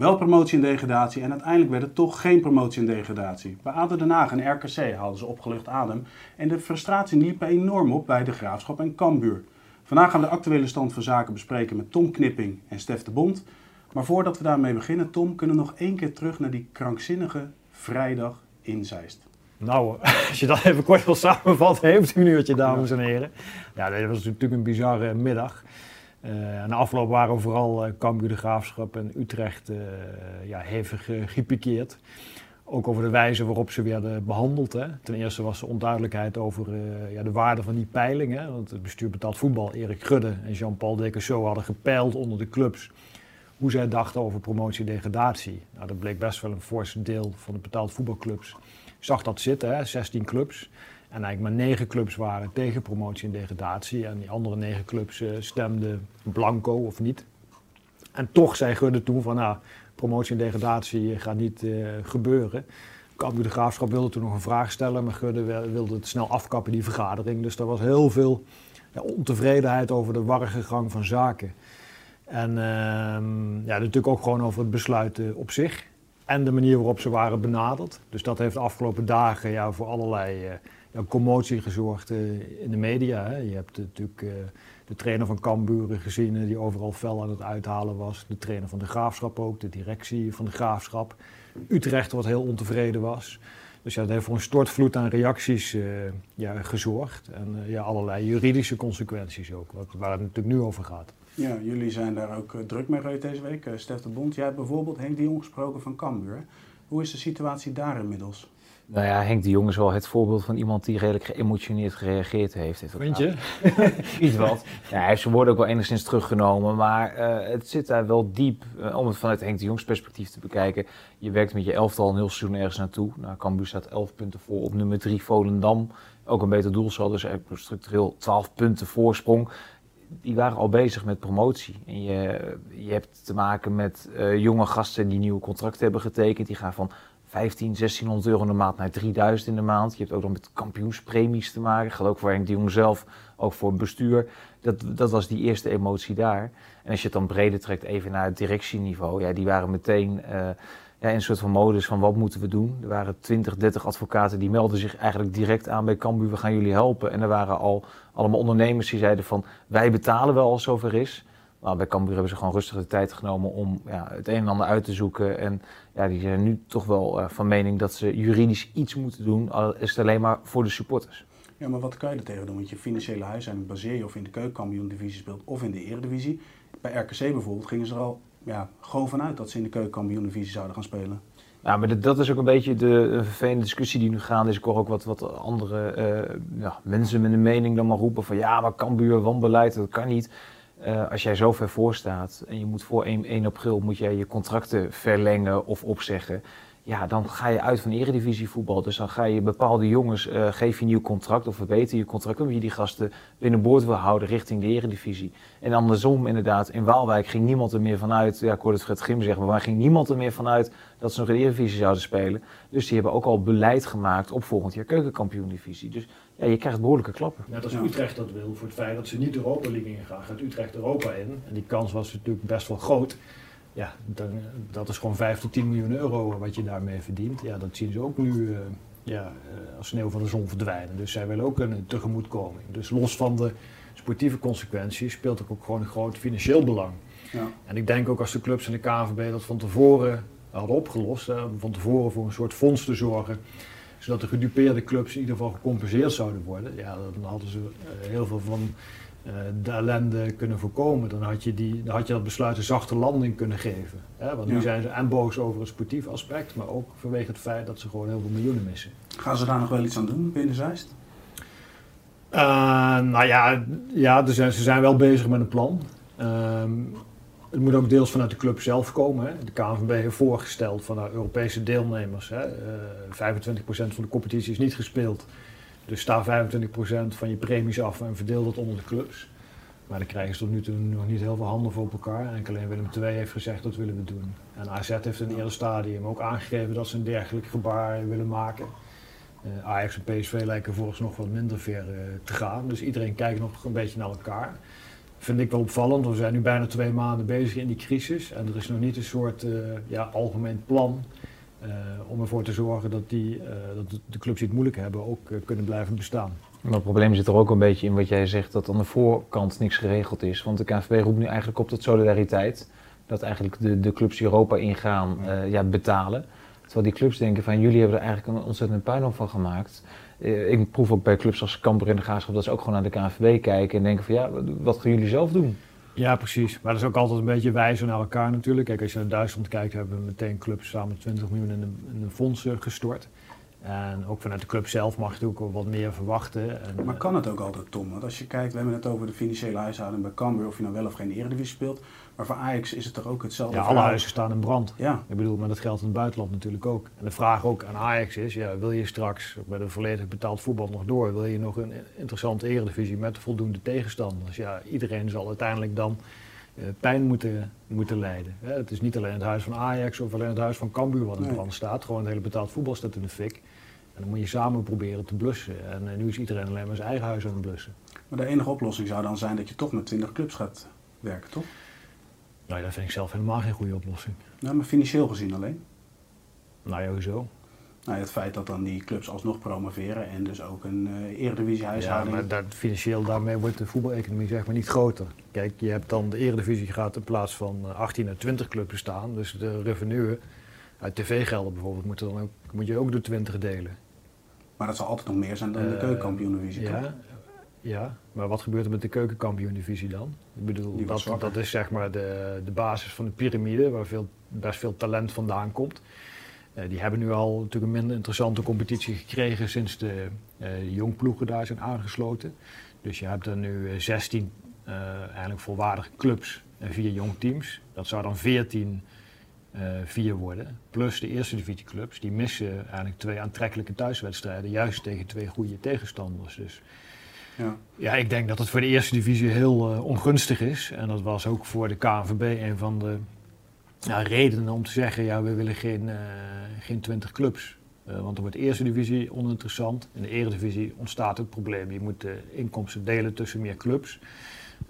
Wel promotie en degradatie en uiteindelijk werd het toch geen promotie en degradatie. Bij ADO Den Haag en RKC haalden ze opgelucht adem en de frustratie liep enorm op bij de Graafschap en Cambuur. Vandaag gaan we de actuele stand van zaken bespreken met Tom Knipping en Stef de Bond. Maar voordat we daarmee beginnen, Tom, kunnen we nog één keer terug naar die krankzinnige vrijdag in Zeist. Nou, als je dat even kort wil samenvatten, heeft een uurtje, dames en heren. Ja, dat was natuurlijk een bizarre middag. Uh, en afloop waren vooral uh, Cambuur de Graafschap en Utrecht uh, ja, hevig uh, Ook over de wijze waarop ze werden behandeld. Hè. Ten eerste was er onduidelijkheid over ja, de waarde van die peiling. Hè. Want het bestuur betaald voetbal, Erik Gudde en Jean-Paul Decasso hadden gepeild onder de clubs hoe zij dachten over promotie en degradatie. Nou, dat bleek best wel een fors deel van de betaald voetbalclubs. zag dat zitten, hè, 16 clubs. En eigenlijk maar negen clubs waren tegen promotie en degradatie. En die andere negen clubs uh, stemden blanco of niet. En toch zei Gudde toen van, nou, promotie en degradatie gaat niet uh, gebeuren. De Graafschap wilde toen nog een vraag stellen, maar Gudde wilde het snel afkappen, die vergadering. Dus er was heel veel ja, ontevredenheid over de warrige gang van zaken. En uh, ja, natuurlijk ook gewoon over het besluit op zich. En de manier waarop ze waren benaderd. Dus dat heeft de afgelopen dagen ja, voor allerlei ja, commotie gezorgd uh, in de media. Hè. Je hebt natuurlijk uh, de trainer van Cambuur gezien die overal fel aan het uithalen was. De trainer van de Graafschap ook, de directie van de Graafschap. Utrecht wat heel ontevreden was. Dus ja, dat heeft voor een stortvloed aan reacties ja, gezorgd. En ja, allerlei juridische consequenties ook, wat, waar het natuurlijk nu over gaat. Ja, jullie zijn daar ook eh, druk mee geweest deze week. Stef de Bond, jij hebt bijvoorbeeld Henk de Jong gesproken van Cambuur. Hoe is de situatie daar inmiddels? Nou ja, Henk de Jong is wel het voorbeeld van iemand die redelijk geëmotioneerd gereageerd heeft. Vind je? Iets wat. Ja, hij heeft zijn woorden ook wel enigszins teruggenomen, maar uh, het zit daar wel diep. Uh, om het vanuit Henk de Jongs perspectief te bekijken. Je werkt met je elftal een heel seizoen ergens naartoe. Nou, Cambuur staat 11 punten voor op nummer 3 Volendam. Ook een beter doelsaldo, dus structureel 12 punten voorsprong die waren al bezig met promotie. En je, je hebt te maken met uh, jonge gasten die nieuwe contracten hebben getekend. Die gaan van 15, 1600 euro in de maand naar 3000 in de maand. Je hebt ook nog met kampioenspremies te maken. Ook voor Henk de Jong zelf, ook voor het bestuur. Dat, dat was die eerste emotie daar. En als je het dan breder trekt, even naar het directieniveau. Ja, die waren meteen... Uh, ja, in een soort van modus van wat moeten we doen. Er waren 20, 30 advocaten die melden zich eigenlijk direct aan bij Cambuur. We gaan jullie helpen. En er waren al allemaal ondernemers die zeiden van wij betalen wel als zover is. Nou, bij Cambuur hebben ze gewoon rustig de tijd genomen om ja, het een en ander uit te zoeken. En ja, die zijn nu toch wel uh, van mening dat ze juridisch iets moeten doen. Al is het alleen maar voor de supporters. Ja, maar wat kan je er tegen doen? Want je financiële huishouding baseer je of in de keukenkampioen-divisie speelt of in de eredivisie. Bij RKC bijvoorbeeld gingen ze er al ja, gewoon vanuit dat ze in de keukenkampioen-divisie zouden gaan spelen. Ja, maar dat is ook een beetje de vervelende discussie die nu gaande is. Ik hoor ook wat, wat andere uh, ja, mensen met een mening dan maar roepen van ja, maar Cambuur, wanbeleid, dat kan niet. Uh, als jij zo ver voor staat en je moet voor 1, 1 april moet jij je contracten verlengen of opzeggen ja, dan ga je uit van eredivisie voetbal. Dus dan ga je bepaalde jongens, uh, geef je een nieuw contract of verbeter je contract, omdat je die gasten binnenboord wil houden richting de eredivisie. En andersom inderdaad, in Waalwijk ging niemand er meer vanuit, ja ik hoorde het Fred Grim zeggen, maar ging niemand er meer vanuit dat ze nog in de eredivisie zouden spelen. Dus die hebben ook al beleid gemaakt op volgend jaar keukenkampioen-divisie. Dus ja, je krijgt behoorlijke klappen. Net als Utrecht dat wil, voor het feit dat ze niet de Europa League ingaan, gaat Utrecht Europa in. En die kans was natuurlijk best wel groot ja, dan, dat is gewoon 5 tot 10 miljoen euro wat je daarmee verdient. Ja, dat zien ze ook nu uh, ja, uh, als sneeuw van de zon verdwijnen. Dus zij willen ook een tegemoetkoming. Dus los van de sportieve consequenties speelt ook gewoon een groot financieel belang. Ja. En ik denk ook als de clubs en de KVB dat van tevoren hadden opgelost, uh, van tevoren voor een soort fonds te zorgen, zodat de gedupeerde clubs in ieder geval gecompenseerd zouden worden. Ja, dan hadden ze heel veel van uh, de ellende kunnen voorkomen, dan had je, die, dan had je dat besluit een zachte landing kunnen geven. Hè? Want nu zijn ze en boos over het sportief aspect, maar ook vanwege het feit dat ze gewoon heel veel miljoenen missen. Gaan ze daar nog wel iets aan doen binnen Zeist? Uh, nou ja, ja zijn, ze zijn wel bezig met een plan. Uh, het moet ook deels vanuit de club zelf komen. Hè. De KNVB heeft voorgesteld van nou, Europese deelnemers. Hè. Uh, 25% van de competitie is niet gespeeld. Dus sta 25% van je premies af en verdeel dat onder de clubs. Maar dan krijgen ze tot nu toe nog niet heel veel handen voor op elkaar. En alleen Willem II heeft gezegd dat willen we doen. En AZ heeft in eerste stadium ook aangegeven dat ze een dergelijk gebaar willen maken. Uh, Ajax en PSV lijken volgens nog wat minder ver uh, te gaan. Dus iedereen kijkt nog een beetje naar elkaar. Vind ik wel opvallend. We zijn nu bijna twee maanden bezig in die crisis. En er is nog niet een soort uh, ja, algemeen plan uh, om ervoor te zorgen dat, die, uh, dat de clubs die het moeilijk hebben ook kunnen blijven bestaan. Maar het probleem zit er ook een beetje in wat jij zegt, dat aan de voorkant niks geregeld is. Want de KNVB roept nu eigenlijk op tot solidariteit. Dat eigenlijk de, de clubs die Europa ingaan ja, betalen. Terwijl die clubs denken van jullie hebben er eigenlijk een ontzettend puinhoop van gemaakt. Uh, ik proef ook bij clubs als Kamper in de Graafschap dat ze ook gewoon naar de KNVB kijken en denken van ja, wat gaan jullie zelf doen? Ja, precies. Maar dat is ook altijd een beetje wijzen naar elkaar natuurlijk. Kijk, als je naar Duitsland kijkt, hebben we meteen clubs samen 20 miljoen in in een fonds gestort. En ook vanuit de club zelf mag je ook wat meer verwachten. En, maar kan het ook altijd, Tom? Want als je kijkt, we hebben het over de financiële huishouding bij Cambuur, of je nou wel of geen eredivisie speelt. Maar voor Ajax is het toch ook hetzelfde Ja, alle huizen staan in brand. Ja. Ik bedoel, maar dat geldt in het buitenland natuurlijk ook. En de vraag ook aan Ajax is, ja, wil je straks met een volledig betaald voetbal nog door? Wil je nog een interessante eredivisie met voldoende tegenstanders? Ja, iedereen zal uiteindelijk dan uh, pijn moeten, moeten lijden. het is niet alleen het huis van Ajax of alleen het huis van Cambuur wat in brand staat. Gewoon het hele betaald voetbal staat in de fik. En dan moet je samen proberen te blussen. En uh, nu is iedereen alleen maar zijn eigen huis aan het blussen. Maar de enige oplossing zou dan zijn dat je toch met 20 clubs gaat werken, toch? Nou, dat vind ik zelf helemaal geen goede oplossing. Nou, maar financieel gezien alleen? Nou, ja, hoezo? Nou, het feit dat dan die clubs alsnog promoveren en dus ook een uh, eredivisie huishouding... Ja, maar dat, financieel daarmee wordt de voetbaleconomie zeg maar niet groter. Kijk, je hebt dan de eredivisie gaat in plaats van 18 naar 20 clubs bestaan. Dus de revenue uit tv-gelden bijvoorbeeld moet, dan ook, moet je ook door 20 delen. Maar dat zal altijd nog meer zijn dan de uh, keukenkampioen-divisie, ja, ja, maar wat gebeurt er met de keukenkampioen-divisie dan? Ik bedoel, dat, dat is zeg maar de, de basis van de piramide, waar veel, best veel talent vandaan komt. Uh, die hebben nu al natuurlijk een minder interessante competitie gekregen sinds de, uh, de jongploegen daar zijn aangesloten. Dus je hebt er nu 16 uh, eigenlijk volwaardige clubs en vier jongteams. Dat zou dan 14 vier worden. Plus de eerste divisieclubs, die missen eigenlijk twee aantrekkelijke thuiswedstrijden, juist tegen twee goede tegenstanders. Dus ja. ja, ik denk dat het voor de eerste divisie heel uh, ongunstig is. En dat was ook voor de KNVB een van de ja, redenen om te zeggen, ja, we willen geen, uh, geen 20 clubs. Uh, want dan wordt de eerste divisie oninteressant. In de eredivisie ontstaat het probleem. Je moet de inkomsten delen tussen meer clubs.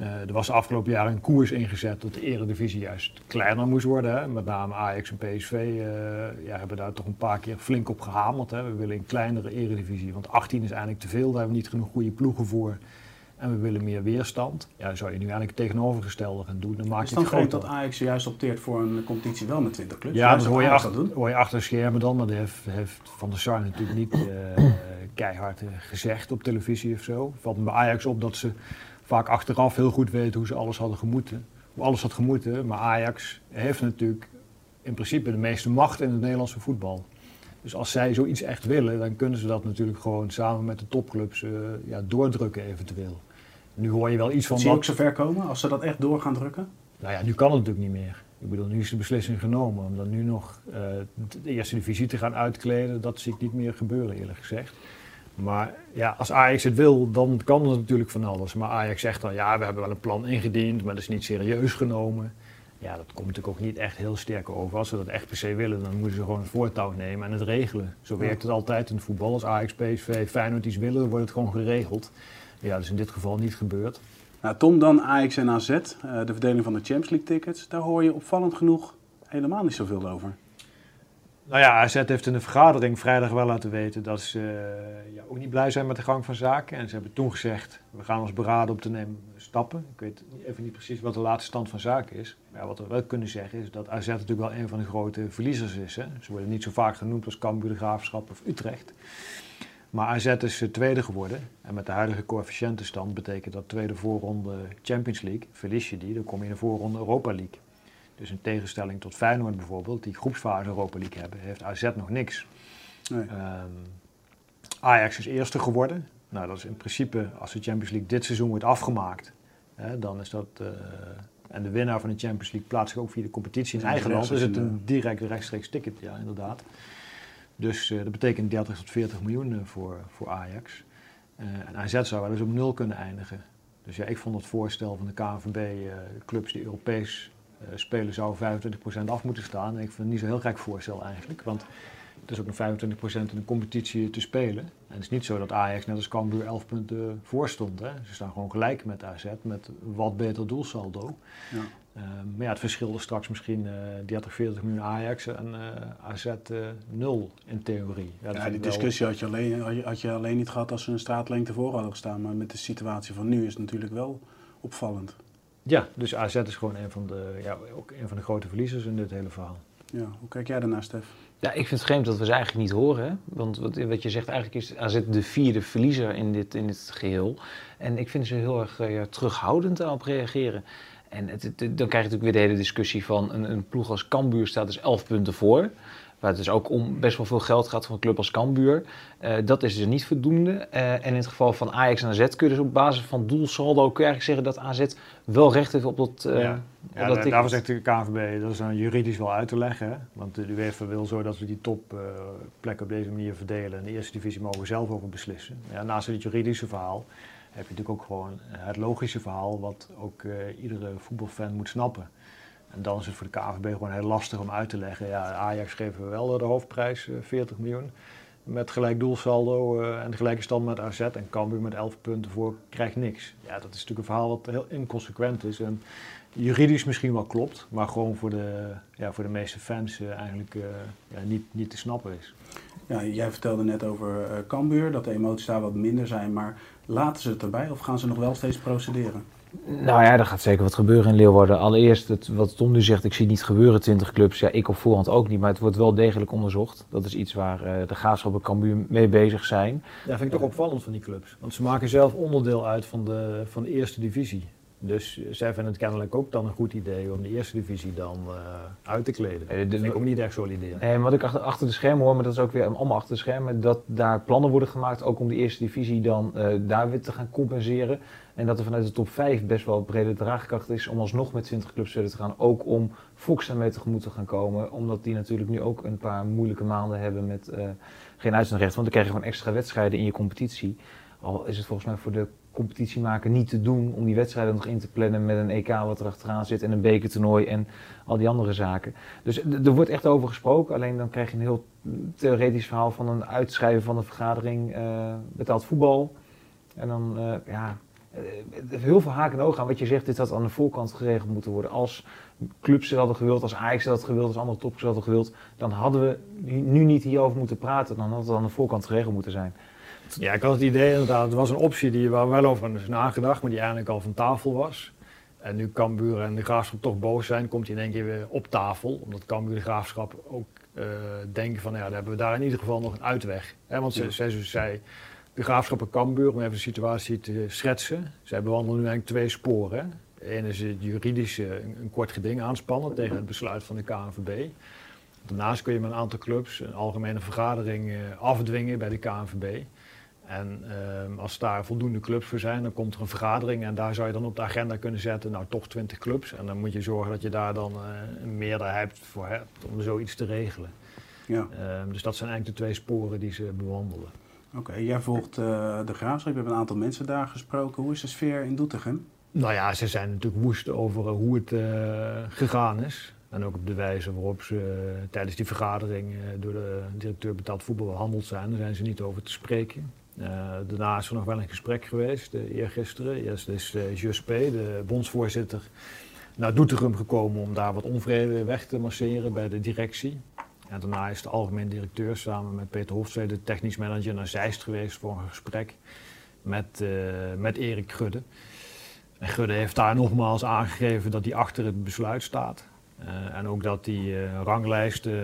Uh, er was de afgelopen jaren een koers ingezet dat de eredivisie juist kleiner moest worden. Hè. Met name Ajax en PSV uh, ja, hebben daar toch een paar keer flink op gehamerd. Hè. We willen een kleinere eredivisie, want 18 is eigenlijk te veel. Daar hebben we niet genoeg goede ploegen voor. En we willen meer weerstand. Ja, zou je nu eigenlijk het tegenovergestelde gaan doen. Dan maak is je het dan groot dat Ajax juist opteert voor een competitie wel met 20 clubs? Ja, dat hoor je, achter, hoor je achter schermen dan. Maar dat heeft, heeft Van der Sar natuurlijk niet uh, keihard gezegd op televisie of zo. Valt me bij Ajax op dat ze vaak achteraf heel goed weten hoe ze alles hadden gemoeten. Hoe alles had gemoeten. Maar Ajax heeft natuurlijk in principe de meeste macht in het Nederlandse voetbal. Dus als zij zoiets echt willen, dan kunnen ze dat natuurlijk gewoon samen met de topclubs uh, ja, doordrukken eventueel. Nu hoor je wel iets van... Zie je ook zover komen als ze dat echt door gaan drukken? Nou ja, nu kan het natuurlijk niet meer. Ik bedoel, nu is de beslissing genomen. Om dan nu nog uh, de eerste divisie te gaan uitkleden, dat zie ik niet meer gebeuren eerlijk gezegd. Maar ja, als Ajax het wil, dan kan het natuurlijk van alles. Maar Ajax zegt dan, ja, we hebben wel een plan ingediend, maar dat is niet serieus genomen. Ja, dat komt natuurlijk ook niet echt heel sterk over. Als ze dat echt per se willen, dan moeten ze gewoon het voortouw nemen en het regelen. Zo werkt het altijd in het voetbal. Als Ajax, PSV, Feyenoord iets willen, dan wordt het gewoon geregeld. Ja, dat is in dit geval niet gebeurd. Nou, Tom, dan Ajax en AZ, uh, de verdeling van de Champions League tickets. Daar hoor je opvallend genoeg helemaal niet zoveel over. Nou ja, AZ heeft in de vergadering vrijdag wel laten weten dat ze uh, ja, ook niet blij zijn met de gang van zaken. En ze hebben toen gezegd, we gaan ons beraden om te nemen stappen. Ik weet even niet precies wat de laatste stand van zaken is. Maar wat we wel kunnen zeggen is dat AZ natuurlijk wel een van de grote verliezers is. Hè. Ze worden niet zo vaak genoemd als Cambuur, de Graafschap of Utrecht. Maar AZ is tweede geworden. En met de huidige coëfficiëntenstand betekent dat tweede voorronde Champions League. Verlies je die, dan kom je in de voorronde Europa League. Dus in tegenstelling tot Feyenoord bijvoorbeeld, die groepsfase Europa League hebben, heeft AZ nog niks. Nee. Um, Ajax is eerste geworden. Nou, dat is in principe, als de Champions League dit seizoen wordt afgemaakt, hè, dan is dat... Uh, en de winnaar van de Champions League plaatst zich ook via de competitie in eigen land. Is het een direct rechtstreeks ticket, ja, inderdaad. Dus uh, dat betekent 30 tot 40 miljoen uh, voor, voor Ajax. En AZ zou wel eens op nul kunnen eindigen. Dus ja, ik vond het voorstel van de KNVB, clubs die Europees spelen, zou 25% af moeten staan. En ik vind het niet zo heel gek voorstel eigenlijk. Want het is ook nog 25% in de competitie te spelen. En het is niet zo dat Ajax net als Cambuur 11 punten voor stond. Hè. Ze staan gewoon gelijk met AZ, met wat beter doelsaldo. Ja. Uh, maar ja, het verschil is straks misschien uh, 30, 40 miljoen Ajax en uh, AZ 0 in theorie. Ja, ja die discussie had je, alleen, had je, had, je, alleen niet gehad als ze een straatlengte voor hadden gestaan. Maar met de situatie van nu is het natuurlijk wel opvallend. Ja, dus AZ is gewoon een van de, ja, ook een van de grote verliezers in dit hele verhaal. Ja, hoe kijk jij daarnaar, Stef? Ja, ik vind het vreemd dat we ze eigenlijk niet horen. Hè? Want wat, wat, je zegt, eigenlijk is AZ de vierde verliezer in dit, in dit geheel. En ik vind ze heel erg uh, terughoudend op reageren. En het, het, dan krijg je natuurlijk weer de hele discussie van een, een ploeg als Cambuur staat dus 11 punten voor. Waar het dus ook om best wel veel geld gaat van een club als Cambuur. Uh, dat is dus niet voldoende. Uh, en in het geval van Ajax en AZ kun je dus op basis van doelsaldo kun je eigenlijk zeggen dat AZ wel recht heeft op dat uh, ja. ja dat daarvoor zegt de KNVB, dat is dan juridisch wel uit te leggen. Hè? Want de UEFA wil zo dat we die topplekken op deze manier verdelen. En de eerste divisie mogen we zelf over beslissen. Ja, naast het juridische verhaal heb je natuurlijk ook gewoon het logische verhaal... wat ook iedere voetbalfan moet snappen. En dan is het voor de KVB gewoon heel lastig om uit te leggen. Ja, Ajax geven we wel de hoofdprijs, 40 eh, miljoen. Met gelijk doelsaldo uh, en gelijke stand met AZ. En Cambuur met 11 punten voor krijgt niks. Ja, dat is natuurlijk een verhaal wat heel inconsequent is. En juridisch misschien wel klopt, maar gewoon voor de, ja, voor de meeste fans uh, eigenlijk ja, niet, niet te snappen is. Ja, jij vertelde net over Cambuur, dat de emoties daar wat minder zijn. Maar laten ze het erbij of gaan ze nog wel steeds procederen? Nou ja, er gaat zeker wat gebeuren in Leeuwarden. Allereerst, het, wat Tom nu zegt, ik zie niet gebeuren, 20 clubs. Ja, ik op voorhand ook niet, maar het wordt wel degelijk onderzocht. Dat is iets waar uh, de Graafschap en Cambuur mee bezig zijn. Ja, vind ik toch opvallend van die clubs. Want ze maken zelf onderdeel uit van de, van de eerste divisie. Dus zij vinden het kennelijk ook dan een goed idee om de eerste divisie dan uh, uit te kleden. dat vind ik ook niet echt solidair. Wat ik achter, achter de schermen hoor, maar dat is ook weer allemaal achter de schermen, dat daar plannen worden gemaakt ook om de eerste divisie dan uh, daar weer te gaan compenseren. En dat er vanuit de top 5 best wel brede draagkracht is om alsnog met 20 clubs verder te gaan. Ook om Fox daarmee tegemoet te gaan komen. Omdat die natuurlijk nu ook een paar moeilijke maanden hebben met uh, geen uitzendrecht. Want dan krijg je gewoon extra wedstrijden in je competitie. Al is het volgens mij voor de competitiemaker niet te doen om die wedstrijden nog in te plannen met een EK wat er achteraan zit en een bekertoernooi en al die andere zaken. Dus er wordt echt over gesproken, alleen dan krijg je een heel theoretisch verhaal van een uitschrijven van een vergadering uh, betaald voetbal. En dan, uh, ja, heel veel haken en ogen aan wat je zegt, dit had aan de voorkant geregeld moeten worden. Als clubs het hadden gewild, als Ajax het had gewild, als andere toppers hadden gewild, dan hadden we nu niet hierover moeten praten. Dan had het aan de voorkant geregeld moeten zijn. Ja, ik had het idee inderdaad, het was een optie die waar wel over is nagedacht, maar die eigenlijk al van tafel was. En nu Cambuur en de Graafschap toch boos zijn, komt hij in één keer weer op tafel. Omdat Cambuur de Graafschap ook uh, denken van, ja, dan hebben we daar in ieder geval nog een uitweg. He, want ze, ze, zei, de Graafschap en Cambuur, om even de situatie te schetsen. Zij bewandelen nu eigenlijk twee sporen. Eén is het juridische, een, kort geding aanspannen tegen het besluit van de KNVB. Daarnaast kun je met een aantal clubs een algemene vergadering uh, afdwingen bij de KNVB. En uh, als daar voldoende clubs voor zijn, dan komt er een vergadering en daar zou je dan op de agenda kunnen zetten, nou toch 20 clubs. En dan moet je zorgen dat je daar dan uh, een meerderheid voor hebt om zoiets te regelen. Ja. Uh, dus dat zijn eigenlijk de twee sporen die ze bewandelen. Oké, jij volgt uh, de graafschap, je hebt een aantal mensen daar gesproken. Hoe is de sfeer in Doetinchem? Nou ja, ze zijn natuurlijk woest over hoe het gegaan is. En ook op de wijze waarop ze tijdens die vergadering door de directeur betaald voetbal behandeld zijn. Daar zijn ze niet over te spreken. Uh, daarna is er nog wel een gesprek geweest, eergisteren. Eerst is P., de bondsvoorzitter, naar Doetinchem gekomen om daar wat onvrede weg te masseren bij de directie. En daarna is de algemeen directeur samen met Peter Hofstede, de technisch manager, naar Zeist geweest voor een gesprek met, met Erik Gudde. En Gudde heeft daar nogmaals aangegeven dat hij achter het besluit staat. Uh, en ook dat die uh, ranglijst uh,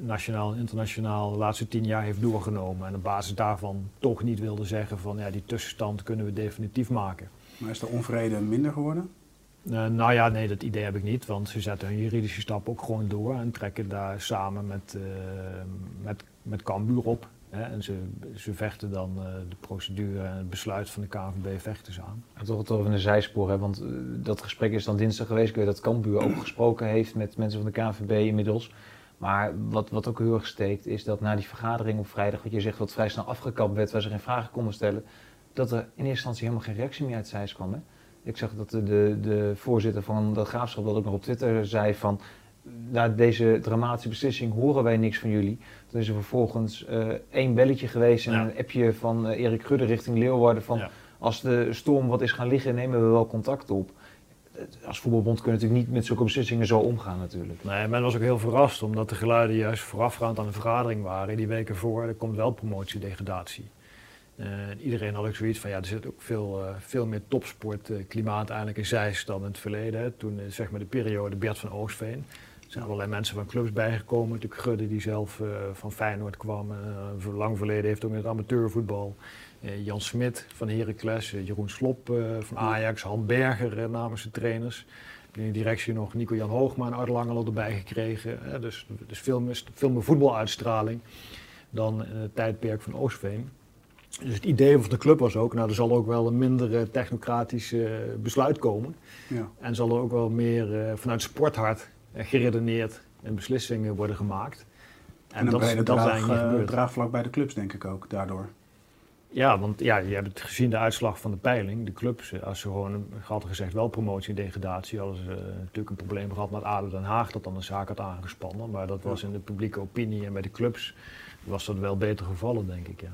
nationaal en internationaal de laatste tien jaar heeft doorgenomen. En op basis daarvan toch niet wilde zeggen van ja, die tussenstand kunnen we definitief maken. Maar is de onvrede minder geworden? Nou ja, nee, dat idee heb ik niet. Want ze zetten hun juridische stap ook gewoon door en trekken daar samen met, met, met Cambuur op. Hè, en ze, ze vechten dan uh, de procedure en het besluit van de KNVB vechten ze aan. En toch over een zijspoor, hè? want uh, dat gesprek is dan dinsdag geweest. Ik weet dat Cambuur ook gesproken heeft met mensen van de KNVB inmiddels. Maar wat, wat ook heel erg steekt is dat na die vergadering op vrijdag, wat je zegt, wat vrij snel afgekapt werd, waar ze geen vragen konden stellen, dat er in eerste instantie helemaal geen reactie meer uit Zijs kwam. Hè? Ik zag dat de, de, de voorzitter van de graafschap dat ook nog op Twitter zei van na deze dramatische beslissing horen wij niks van jullie. Toen is er vervolgens uh, één belletje geweest en Ja. een appje van uh, Erik Gudde richting Leeuwarden van Ja. als de storm wat is gaan liggen nemen we wel contact op. Het- Als voetbalbond kun je natuurlijk niet met zulke beslissingen zo omgaan natuurlijk. Nee, men was ook heel verrast omdat de geluiden juist voorafgaand aan de vergadering waren. Die weken voor, er komt wel promotie-degradatie. Eh, en iedereen had ook zoiets van, ja, er zit ook veel, eh, veel meer topsportklimaat eigenlijk in Zeist dan in het verleden. Hè. Toen, eh, zeg maar, de periode Bert van Oostveen. Er zijn allerlei mensen van clubs bijgekomen. Natuurlijk Gudde, die zelf eh, van Feyenoord kwam. eh, lang verleden heeft ook in het amateurvoetbal. Eh, Jan Smit van Heracles, eh, Jeroen Slop eh, van Ajax, Han Berger eh, namens de trainers. In de directie nog Nico-Jan Hoogma en Art Langelo erbij gekregen. hè. dus dus veel, meer, veel meer voetbaluitstraling dan in het tijdperk van Oostveen. Dus het idee van de club was ook, nou er zal ook wel een minder eh, technocratisch eh, besluit komen. Ja. En zal er ook wel meer eh, vanuit sporthart geredeneerd en beslissingen worden gemaakt. En, een brede dat draag, eh, gebeurd. draagvlak bij de clubs, denk ik ook, daardoor. Ja, want ja, je hebt het gezien, de uitslag van de peiling. De clubs, als ze gewoon, ik had gezegd, wel promotie en degradatie, hadden ze natuurlijk een probleem gehad met ADO Den Haag, dat dan de zaak had aangespannen. Maar dat was in de publieke opinie en bij de clubs was dat wel beter gevallen, denk ik, ja.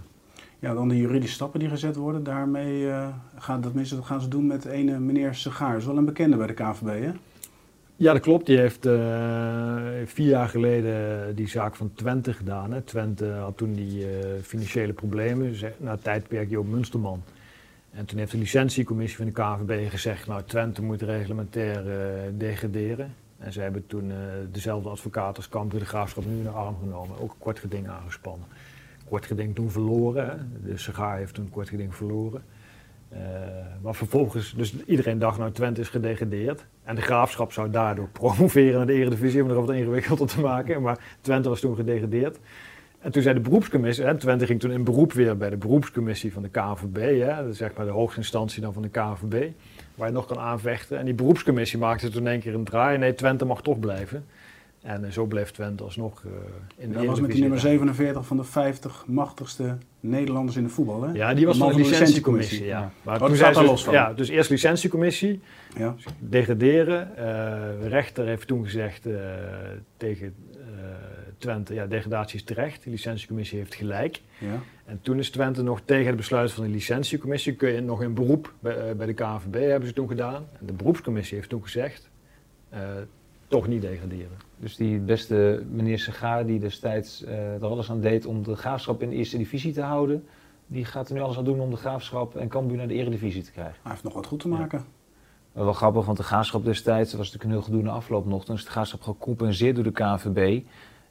Ja, dan de juridische stappen die gezet worden. Daarmee eh, gaan, dat, dat gaan ze doen met ene meneer Segaar. is wel een bekende bij de KVB, hè? Ja, dat klopt. Die heeft eh, vier jaar geleden die zaak van Twente gedaan. Hè. Twente had toen die eh, financiële problemen, na het tijdperk Joop Munsterman. En toen heeft de licentiecommissie van de KVB gezegd, nou Twente moet reglementair eh, degraderen. En ze hebben toen eh, dezelfde advocaat als Cambuur de Graafschap nu in de arm genomen. Ook een kort geding aangespannen. Kort geding toen verloren. De Segaar heeft toen een kort geding verloren. Eh, maar vervolgens, dus iedereen dacht, nou Twente is gedegradeerd. En de Graafschap zou daardoor promoveren naar de Eredivisie, om er wat ingewikkelder te maken. Maar Twente was toen gedegradeerd. En toen zei de beroepscommissie, hè, Twente ging toen in beroep weer bij de beroepscommissie van de KNVB. Hè, dat is zeg maar de hoogste instantie dan van de KNVB, waar je nog kan aanvechten. En die beroepscommissie maakte toen één keer een draai. Nee, Twente mag toch blijven. En zo bleef Twente alsnog eh, in de Dat was met die nummer 47 van de 50 machtigste Nederlanders in de voetbal, hè? Ja, die was De man van de licentiecommissie. Ja. Ja. Maar Oh, toen daar ze, los van. Ja, dus eerst licentiecommissie, Ja. degraderen. Eh, de rechter heeft toen gezegd eh, tegen Twente, ja, degradatie is terecht. De licentiecommissie heeft gelijk. ja. En toen is Twente nog tegen het besluit van de licentiecommissie, kun je nog in beroep bij, bij de KNVB, hebben ze toen gedaan. En de beroepscommissie heeft toen gezegd, toch niet degraderen. Dus die beste meneer Segaar die destijds eh, er alles aan deed om de graafschap in de eerste divisie te houden, die gaat er nu alles aan doen om de graafschap en Cambuur naar de eredivisie te krijgen. Hij heeft nog wat goed te maken. Wel grappig, want de graafschap destijds, was natuurlijk een heel gedoe na afloop nog, toen is de graafschap gecompenseerd door de KNVB.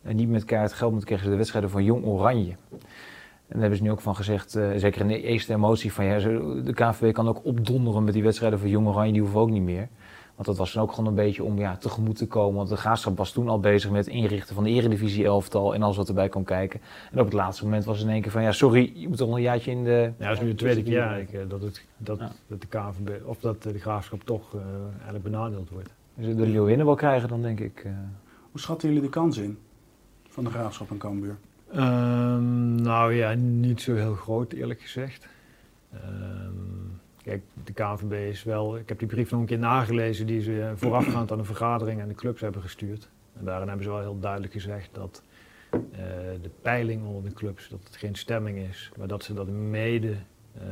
En niet met kaart geld, maar kregen ze de wedstrijden van Jong Oranje. En daar hebben ze nu ook van gezegd, eh, zeker in de eerste emotie, van ja, de KNVB kan ook opdonderen met die wedstrijden van Jong Oranje, die hoeven ook niet meer. Want dat was dan ook gewoon een beetje om ja, tegemoet te komen. Want de graafschap was toen al bezig met het inrichten van de eredivisie elftal en alles wat erbij kon kijken. En op het laatste moment was het in één keer van ja, sorry, je moet toch nog een jaartje in de... Ja, dat is nu de tweede keer eigenlijk, eh, dat, het, dat, Ja. dat de KNVB, of dat eh, de graafschap toch eh, eigenlijk benadeeld wordt. Als ze de Leeuwinnen wel krijgen, dan denk ik... eh, Hoe schatten jullie de kans in van de Graafschap en Cambuur? Ehm, nou ja, niet zo heel groot eerlijk gezegd. Ehm, kijk, de KNVB is wel... Ik heb die brief nog een keer nagelezen die ze eh, voorafgaand aan de vergadering aan de clubs hebben gestuurd. En daarin hebben ze wel heel duidelijk gezegd dat eh, de peiling onder de clubs, dat het geen stemming is, maar dat ze dat mede, eh,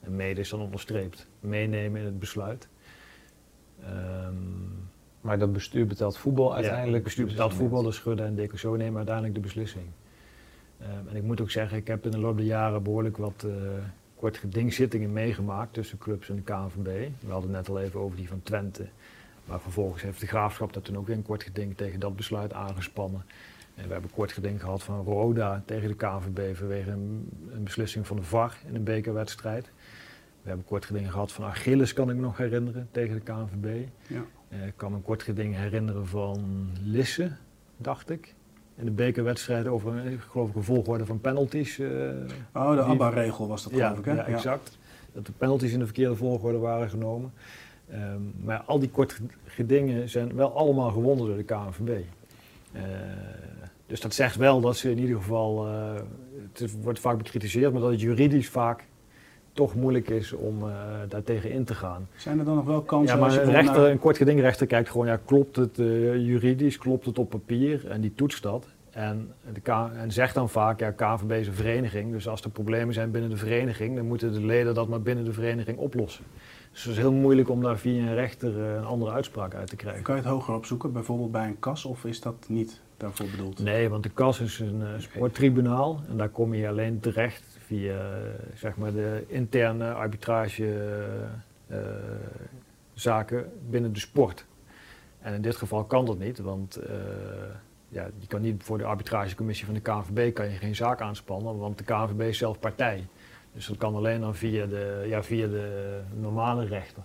en mede is dan onderstreept, meenemen in het besluit. Ehm, maar dat bestuur betaalt voetbal ja, uiteindelijk. het bestuur betaalt voetbal, de Schudde en Decoso nemen uiteindelijk de beslissing. Ehm, en ik moet ook zeggen, ik heb in de loop der jaren behoorlijk wat kort gedingzittingen meegemaakt tussen clubs en de KNVB. We hadden het net al even over die van Twente. Maar vervolgens heeft de Graafschap dat toen ook weer een kort geding tegen dat besluit aangespannen. En we hebben kort geding gehad van Roda tegen de KNVB vanwege een, een beslissing van de VAR in een bekerwedstrijd. We hebben kort geding gehad van Achilles, kan ik me nog herinneren, tegen de KNVB. Ja. Eh, ik kan me een kort geding herinneren van Lisse, dacht ik. In de bekerwedstrijd over, geloof ik, een volgorde van penalties. eh, Oh, de ABBA-regel was dat, ja, geloof ik, hè? ja, exact. Dat de penalties in de verkeerde volgorde waren genomen. Ehm, maar al die kort gedingen zijn wel allemaal gewonnen door de KNVB. Eh, dus dat zegt wel dat ze in ieder geval, eh, het wordt vaak bekritiseerd, maar dat het juridisch vaak toch moeilijk is om uh, daar tegen in te gaan. Zijn er dan nog wel kansen? Ja, maar een, rechter, een kort gedingrechter kijkt gewoon, ja, klopt het uh, juridisch, klopt het op papier en die toetst dat. En, de en zegt dan vaak, ja, KVB is een vereniging, dus als er problemen zijn binnen de vereniging, dan moeten de leden dat maar binnen de vereniging oplossen. Dus het is heel moeilijk om daar via een rechter een andere uitspraak uit te krijgen. Kan je het hoger opzoeken, bijvoorbeeld bij een kas, of is dat niet daarvoor bedoeld? Nee, want de kas is een uh, sporttribunaal en daar kom je alleen terecht via zeg maar de interne arbitragezaken uh, binnen de sport. En in dit geval kan dat niet, want uh, ja, je kan niet voor de arbitragecommissie van de KNVB kan je geen zaak aanspannen, want de KNVB is zelf partij. Dus dat kan alleen dan via de, ja, via de normale rechter.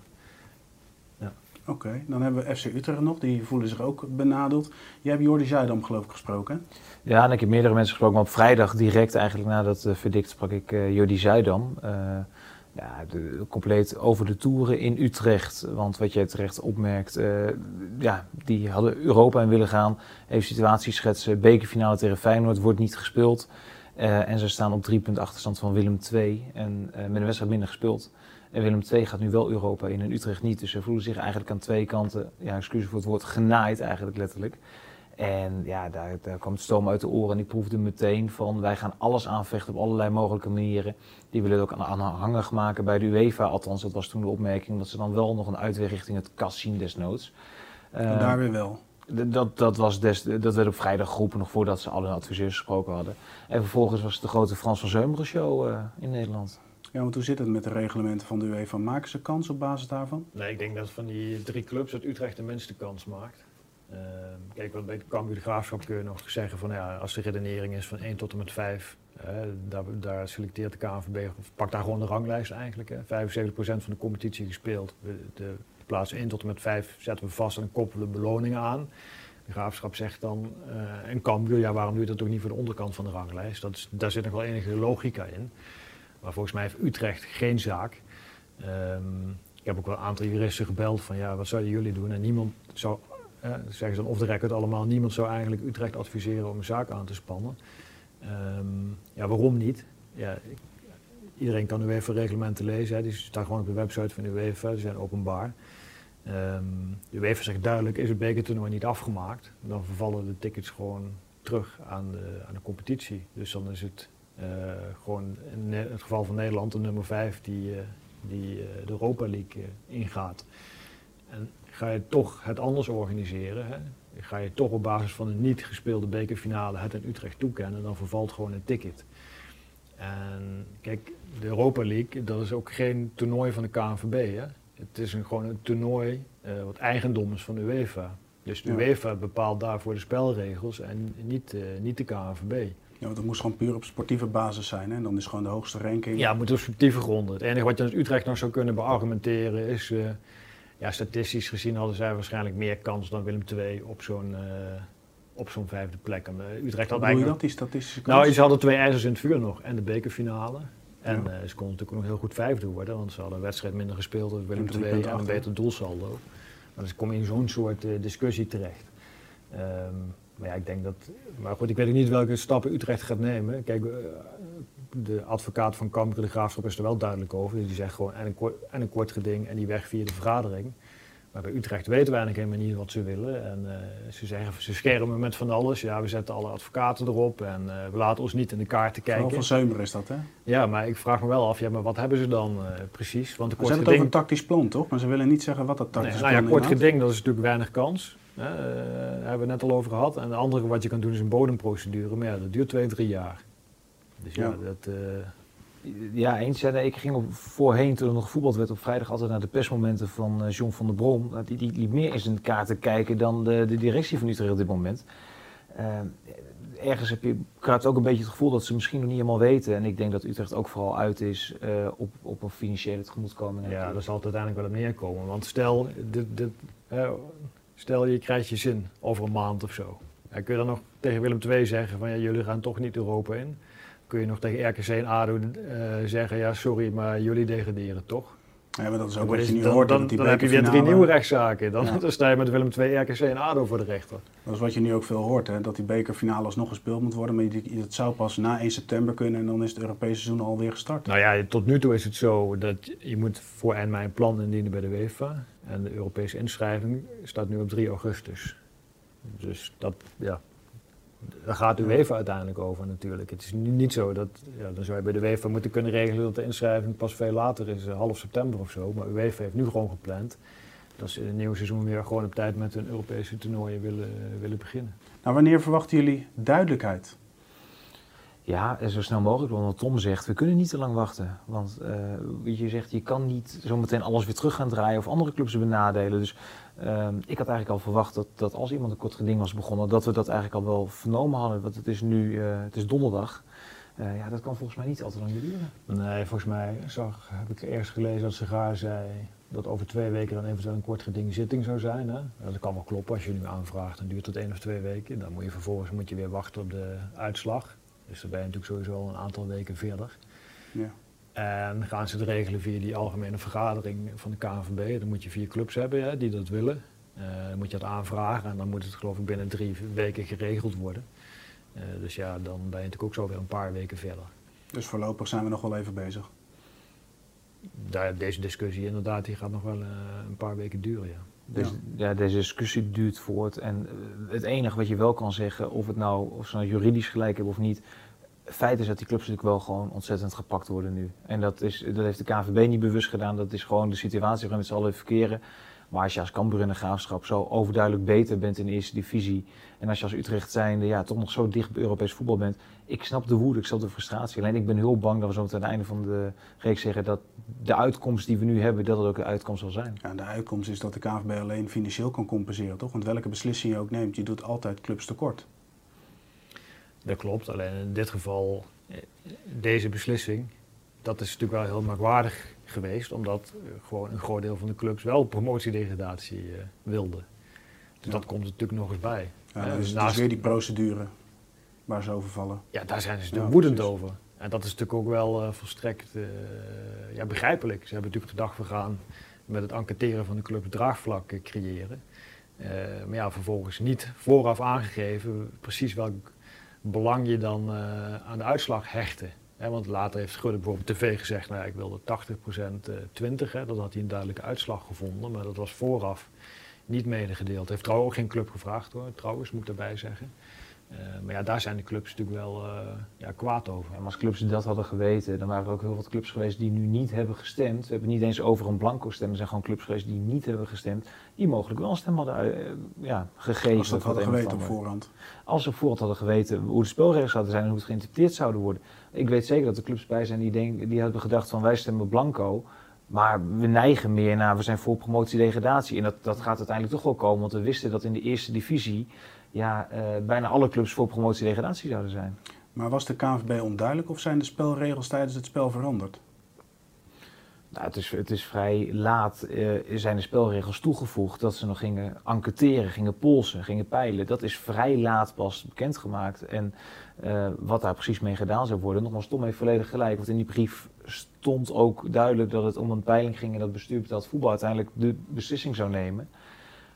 Oké, dan hebben we FC Utrecht nog, die voelen zich ook benadeeld. Jij hebt Jordi Zuidam geloof ik gesproken. Ja, en ik heb meerdere mensen gesproken, maar op vrijdag direct eigenlijk nadat uh, verdikt sprak ik uh, Jordi Zuidam. Uh, ja, compleet over de toeren in Utrecht. Want wat jij terecht opmerkt, ja, die hadden Europa in willen gaan. Even situatie schetsen, bekerfinale tegen Feyenoord wordt niet gespeeld. en ze staan op drie punt achterstand van Willem II en met een wedstrijd minder gespeeld. En Willem II gaat nu wel Europa in en Utrecht niet. Dus ze voelen zich eigenlijk aan twee kanten, ja, excuus voor het woord, genaaid eigenlijk letterlijk. En ja, daar, daar kwam het stoom uit de oren en ik proefde meteen van wij gaan alles aanvechten op allerlei mogelijke manieren. Die willen het ook aanhangig maken bij de UEFA, althans dat was toen de opmerking, dat ze dan wel nog een uitweg richting het kas zien desnoods. En daar weer wel. Dat, dat, was des, dat werd op vrijdag geroepen, nog voordat ze alle adviseurs gesproken hadden. En vervolgens was het de grote Frans van Zeumeren show uh, in Nederland. Ja, want hoe zit het met de reglementen van de UEFA? Maken ze kans op basis daarvan? Nee, ik denk dat van die drie clubs dat Utrecht de minste kans maakt. Uh, kijk, wat bij de Cambuur de Graafschap kun je nog zeggen van ja, als de redenering is van 1 tot en met 5, uh, daar, selecteert de KNVB, of pakt daar gewoon de ranglijst eigenlijk. Hè. 75% van de competitie gespeeld. De, de plaats 1 tot en met 5 zetten we vast en koppelen beloningen aan. De graafschap zegt dan, uh, en Cambuur, ja waarom doe je dat ook niet voor de onderkant van de ranglijst? Dat is, daar zit nog wel enige logica in. Maar volgens mij heeft Utrecht geen zaak. Um, ik heb ook wel een aantal juristen gebeld van ja, wat zouden jullie doen? En niemand zou, eh, zeggen ze dan off the record allemaal, niemand zou eigenlijk Utrecht adviseren om een zaak aan te spannen. Um, ja, waarom niet? Ja, iedereen kan UEFA-reglementen lezen, hè. die staan gewoon op de website van de UEFA, die zijn openbaar. Um, de UEFA zegt duidelijk, is het bekertoernooi niet afgemaakt, dan vervallen de tickets gewoon terug aan de, aan de competitie. Dus dan is het gewoon in het geval van Nederland de nummer 5 die, uh, die uh, de Europa League ingaat. En ga je toch het anders organiseren, hè? ga je toch op basis van een niet gespeelde bekerfinale het in Utrecht toekennen, dan vervalt gewoon een ticket. En kijk, de Europa League, dat is ook geen toernooi van de KNVB. Hè? Het is een, gewoon een toernooi wat eigendom is van de UEFA. Dus de ja. UEFA bepaalt daarvoor de spelregels en niet, niet de KNVB. Ja, want het moest gewoon puur op sportieve basis zijn. Hè? En dan is gewoon de hoogste ranking. Ja, het moet op sportieve gronden. Het enige wat je in Utrecht nog zou kunnen beargumenteren is... Uh, ja, statistisch gezien hadden zij waarschijnlijk meer kans dan Willem II op zo'n uh, op zo'n vijfde plek. En, uh, Utrecht had eigenlijk... je dat, die statistische kans? Nou, ze hadden twee ijzers in het vuur nog. En de bekerfinale. En ja. ze konden natuurlijk ook nog heel goed vijfde worden. Want ze hadden een wedstrijd minder gespeeld dan Willem II en een beter doelsaldo. Maar dus kom je in zo'n soort discussie terecht. Um, maar ja, ik denk dat. Maar goed, ik weet niet welke stappen Utrecht gaat nemen. Kijk, de advocaat van Kamper de Graafschap is er wel duidelijk over. Die zegt gewoon en een, kort, en een kort geding en die weg via de vergadering. Maar bij Utrecht weten we eigenlijk helemaal niet wat ze willen. En uh, ze zeggen, ze schermen met van alles. Ja, we zetten alle advocaten erop en uh, we laten ons niet in de kaarten kijken. Van Zeumer is dat, hè? Ja, maar ik vraag me wel af, ja, maar wat hebben ze dan uh, precies? Want de kort ze hebben geding... het over een tactisch plan, toch? Maar ze willen niet zeggen wat dat tactisch nee, plan is. Nou ja, kort geding, dat is natuurlijk weinig kans. Daar hebben we het net al over gehad. En het andere wat je kan doen is een bodemprocedure. Maar ja, dat duurt twee, drie jaar. Dus ja, ja. dat... Ja, eens. Ja, ik ging op, voorheen, toen er nog voetbal werd, op vrijdag altijd naar de persmomenten van uh, John van der Brom. Die, die liep meer in zijn kaarten kijken dan de, de directie van Utrecht op dit moment. Uh, ergens heb je, krijgt ook een beetje het gevoel dat ze misschien nog niet helemaal weten. En ik denk dat Utrecht ook vooral uit is uh, op, op een financiële tegemoetkoming. Ja, daar zal het uiteindelijk wel op neerkomen. Want stel, dit, dit, stel je krijgt je zin over een maand of zo. Dan kun je dan nog tegen Willem II zeggen van ja, jullie gaan toch niet Europa in kun je nog tegen RKC en ADO uh, zeggen, ja sorry, maar jullie degraderen toch? Ja, maar dat is ook wat je nu dan hoort. dan, dat die dan heb je weer drie nieuwe rechtszaken. Dan, Ja. dan sta je met Willem II, RKC en ADO voor de rechter. Dat is wat je nu ook veel hoort, hè? dat die bekerfinale alsnog gespeeld moet worden. Maar het zou pas na 1 september kunnen en dan is het Europese seizoen alweer gestart. Nou ja, tot nu toe is het zo dat je- moet voor eind mei een plan indienen bij de UEFA. En de Europese inschrijving staat nu op 3 augustus. Dus dat, ja, daar gaat de UEFA uiteindelijk over natuurlijk. Het is ni- niet zo dat, ja, dan zou je bij de UEFA moeten kunnen regelen dat de inschrijving pas veel later is, eh, half september of zo. Maar UEFA heeft nu gewoon gepland dat ze in het nieuwe seizoen weer gewoon op tijd met hun Europese toernooien willen, willen beginnen. Nou, wanneer verwachten jullie duidelijkheid? Ja, en zo snel mogelijk. Want Tom zegt, we kunnen niet te lang wachten. Want wat je zegt, je kan niet zometeen alles weer terug gaan draaien of andere clubs benadelen. Dus ehm, ik had eigenlijk al verwacht dat, dat als iemand een kort geding was begonnen, dat we dat eigenlijk al wel vernomen hadden. Want het is nu, eh, het is donderdag. Eh, ja, dat kan volgens mij niet al te lang duren. Nee, volgens mij zag, heb ik eerst gelezen dat Segaar zei dat over twee weken dan eventueel een kort geding zitting zou zijn. Hè? Dat kan wel kloppen. Als je nu aanvraagt, dan duurt het één of twee weken. Dan moet je vervolgens moet je weer wachten op de uitslag. Dus dan ben je natuurlijk sowieso al een aantal weken verder. Ja. En gaan ze het regelen via die algemene vergadering van de KNVB. Dan moet je vier clubs hebben hè, die dat willen. Eh, dan moet je dat aanvragen en dan moet het geloof ik binnen drie weken geregeld worden. Eh, dus ja, dan ben je natuurlijk ook zo weer een paar weken verder. Dus voorlopig zijn we nog wel even bezig. daar, deze discussie inderdaad, die gaat nog wel eh, een paar weken duren, ja. Deze, ja. deze discussie duurt voort. En eh, het enige wat je wel kan zeggen, of, het nou, of ze nou juridisch gelijk hebben of niet. Feit is dat die clubs natuurlijk wel gewoon ontzettend gepakt worden nu. En dat, is, dat heeft de KVB niet bewust gedaan. Dat is gewoon de situatie waarin we met z'n allen verkeren. Maar als je als Cambuur en de Graafschap zo overduidelijk beter bent in de eerste divisie. En als je als Utrecht zijnde ja, toch nog zo dicht bij Europees voetbal bent. Ik snap de woede, ik snap de frustratie. Alleen ik ben heel bang dat we zo meteen aan het einde van de reeks zeggen dat de uitkomst die we nu hebben, dat het ook de uitkomst zal zijn. Ja, de uitkomst is dat de KNVB alleen financieel kan compenseren, toch? Want welke beslissing je ook neemt, je doet altijd clubs tekort. Dat klopt, alleen in dit geval, eh, deze beslissing, dat is natuurlijk wel heel merkwaardig geweest, omdat eh, gewoon een groot deel van de clubs wel promotiedegradatie eh wilde. Dus Ja. dat komt er natuurlijk nog eens bij. Ja, dus naast- is weer die procedure waar ze over vallen. Ja, daar zijn ze natuurlijk woedend precies. over. En dat is natuurlijk ook wel eh, volstrekt eh, ja, begrijpelijk. Ze hebben natuurlijk gedacht, we gaan met het enquêteren van de club draagvlak eh, creëren. Maar ja, vervolgens niet vooraf aangegeven precies welk belang je dan aan de uitslag hechtte. Want later heeft Schudde bijvoorbeeld op tv gezegd, nou ja, ik wilde 80% eh 20. Hè, dat had hij een duidelijke uitslag gevonden, maar dat was vooraf niet medegedeeld. Heeft trouwens ook geen club gevraagd hoor, trouwens moet ik erbij zeggen. Eh, maar ja, daar zijn de clubs natuurlijk wel eh, ja, kwaad over. Maar als clubs dat hadden geweten, dan waren er ook heel wat clubs geweest die nu niet hebben gestemd. We hebben het niet eens over een blanco stem, er zijn gewoon clubs geweest die niet hebben gestemd. Die mogelijk wel een stem hadden eh, ja, gegeven. Als ze dat hadden geweten op voorhand. Als ze op voorhand hadden geweten hoe de spelregels zouden zijn en hoe het geïnterpreteerd zouden worden. Ik weet zeker dat er clubs bij zijn die, denken, die hebben gedacht van wij stemmen blanco. Maar we neigen meer naar, we zijn voor promotie-degradatie. En dat, dat gaat uiteindelijk toch wel komen, want we wisten dat in de eerste divisie ja, eh, bijna alle clubs voor promotie-degradatie zouden zijn. Maar was de KNVB onduidelijk of zijn de spelregels tijdens het spel veranderd? Nou, het, is, het is vrij laat eh, zijn de spelregels toegevoegd dat ze nog gingen enquêteren, gingen polsen, gingen peilen. Dat is vrij laat pas bekendgemaakt. En eh, wat daar precies mee gedaan zou worden, nogmaals, Tom heeft volledig gelijk. Want in die brief stond ook duidelijk dat het om een peiling ging en dat bestuur betaald voetbal uiteindelijk de beslissing zou nemen.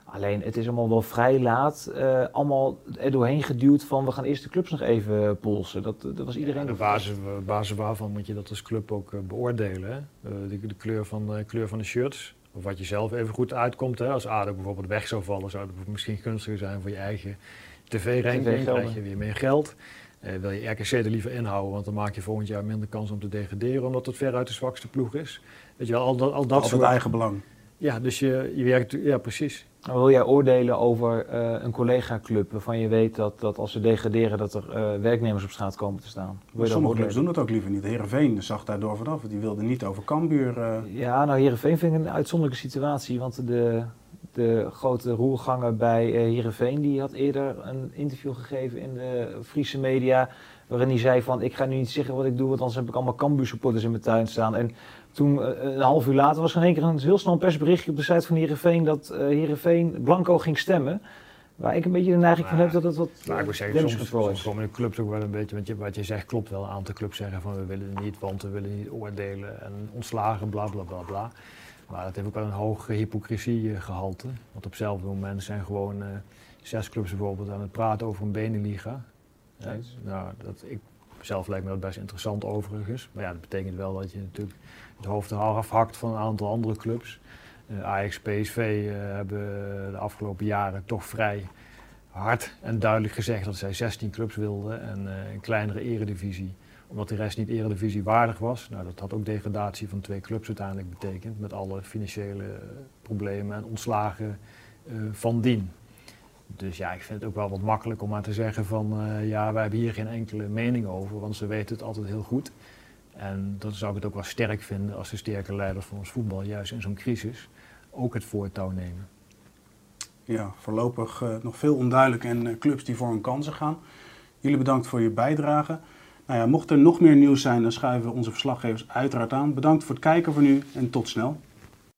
Alleen het is allemaal wel vrij laat, eh, allemaal er doorheen geduwd van we gaan eerst de clubs nog even polsen. Dat, dat was iedereen de basis, basis waarvan moet je dat als club ook eh, beoordelen. Eh, de, de kleur, van, de kleur van de shirts. Of wat je zelf even goed uitkomt. Hè? Als ADO bijvoorbeeld weg zou vallen, zou het misschien gunstiger zijn voor je eigen tv-ranking. TV-gelden. krijg je weer meer geld. Eh, wil je RKC er liever inhouden, want dan maak je volgend jaar minder kans om te degraderen, omdat het veruit de zwakste ploeg is. Weet je wel, al dat, al dat Altijd soort... eigen belang. Ja, dus je, je werkt... Ja, precies. Wil jij oordelen over eh, een collega-club waarvan je weet dat, dat als ze degraderen dat er eh, werknemers op straat komen te staan? Sommige clubs doen dat ook liever niet. Heerenveen zag daardoor vanaf. Die wilde niet over Cambuur. eh, Ja, nou Heerenveen vind ik een uitzonderlijke situatie, want de, de grote roerganger bij Heerenveen die had eerder een interview gegeven in de Friese media waarin hij zei van ik ga nu niet zeggen wat ik doe, want anders heb ik allemaal Cambuur supporters in mijn tuin staan. En toen, eh, een half uur later, was er in één keer een heel snel een persberichtje op de site van Heerenveen dat eh Heerenveen blanco ging stemmen. Waar ik een beetje de neiging van heb dat het wat Maar ik moet zeggen, soms, soms komen de clubs ook wel een beetje, want je, wat je zegt klopt wel. Een aantal clubs zeggen van we willen het niet, want we willen niet oordelen en ontslagen, bla bla bla bla. Maar dat heeft ook wel een hoog hypocriesiegehalte. Want op hetzelfde moment zijn gewoon uh, zes clubs bijvoorbeeld aan het praten over een benenliga. Ja, nou, dat, ik, zelf lijkt me dat best interessant overigens. Maar ja, dat betekent wel dat je natuurlijk het hoofd eraf hakt van een aantal andere clubs. Uh, Ajax, PSV uh, hebben de afgelopen jaren toch vrij hard en duidelijk gezegd dat zij 16 clubs wilden en uh, een kleinere eredivisie omdat de rest niet eredivisie waardig was. Nou, dat had ook degradatie van twee clubs uiteindelijk betekend. Met alle financiële problemen en ontslagen van dien. Dus ja, ik vind het ook wel wat makkelijk om maar te zeggen van uh, ja, wij hebben hier geen enkele mening over, want ze weten het altijd heel goed. En dan zou ik het ook wel sterk vinden als de sterke leiders van ons voetbal juist in zo'n crisis ook het voortouw nemen. Ja, voorlopig uh, nog veel onduidelijk en clubs die voor hun kansen gaan. Jullie bedankt voor je bijdrage. Nou ja, mocht er nog meer nieuws zijn, dan schuiven we onze verslaggevers uiteraard aan. Bedankt voor het kijken voor nu en tot snel.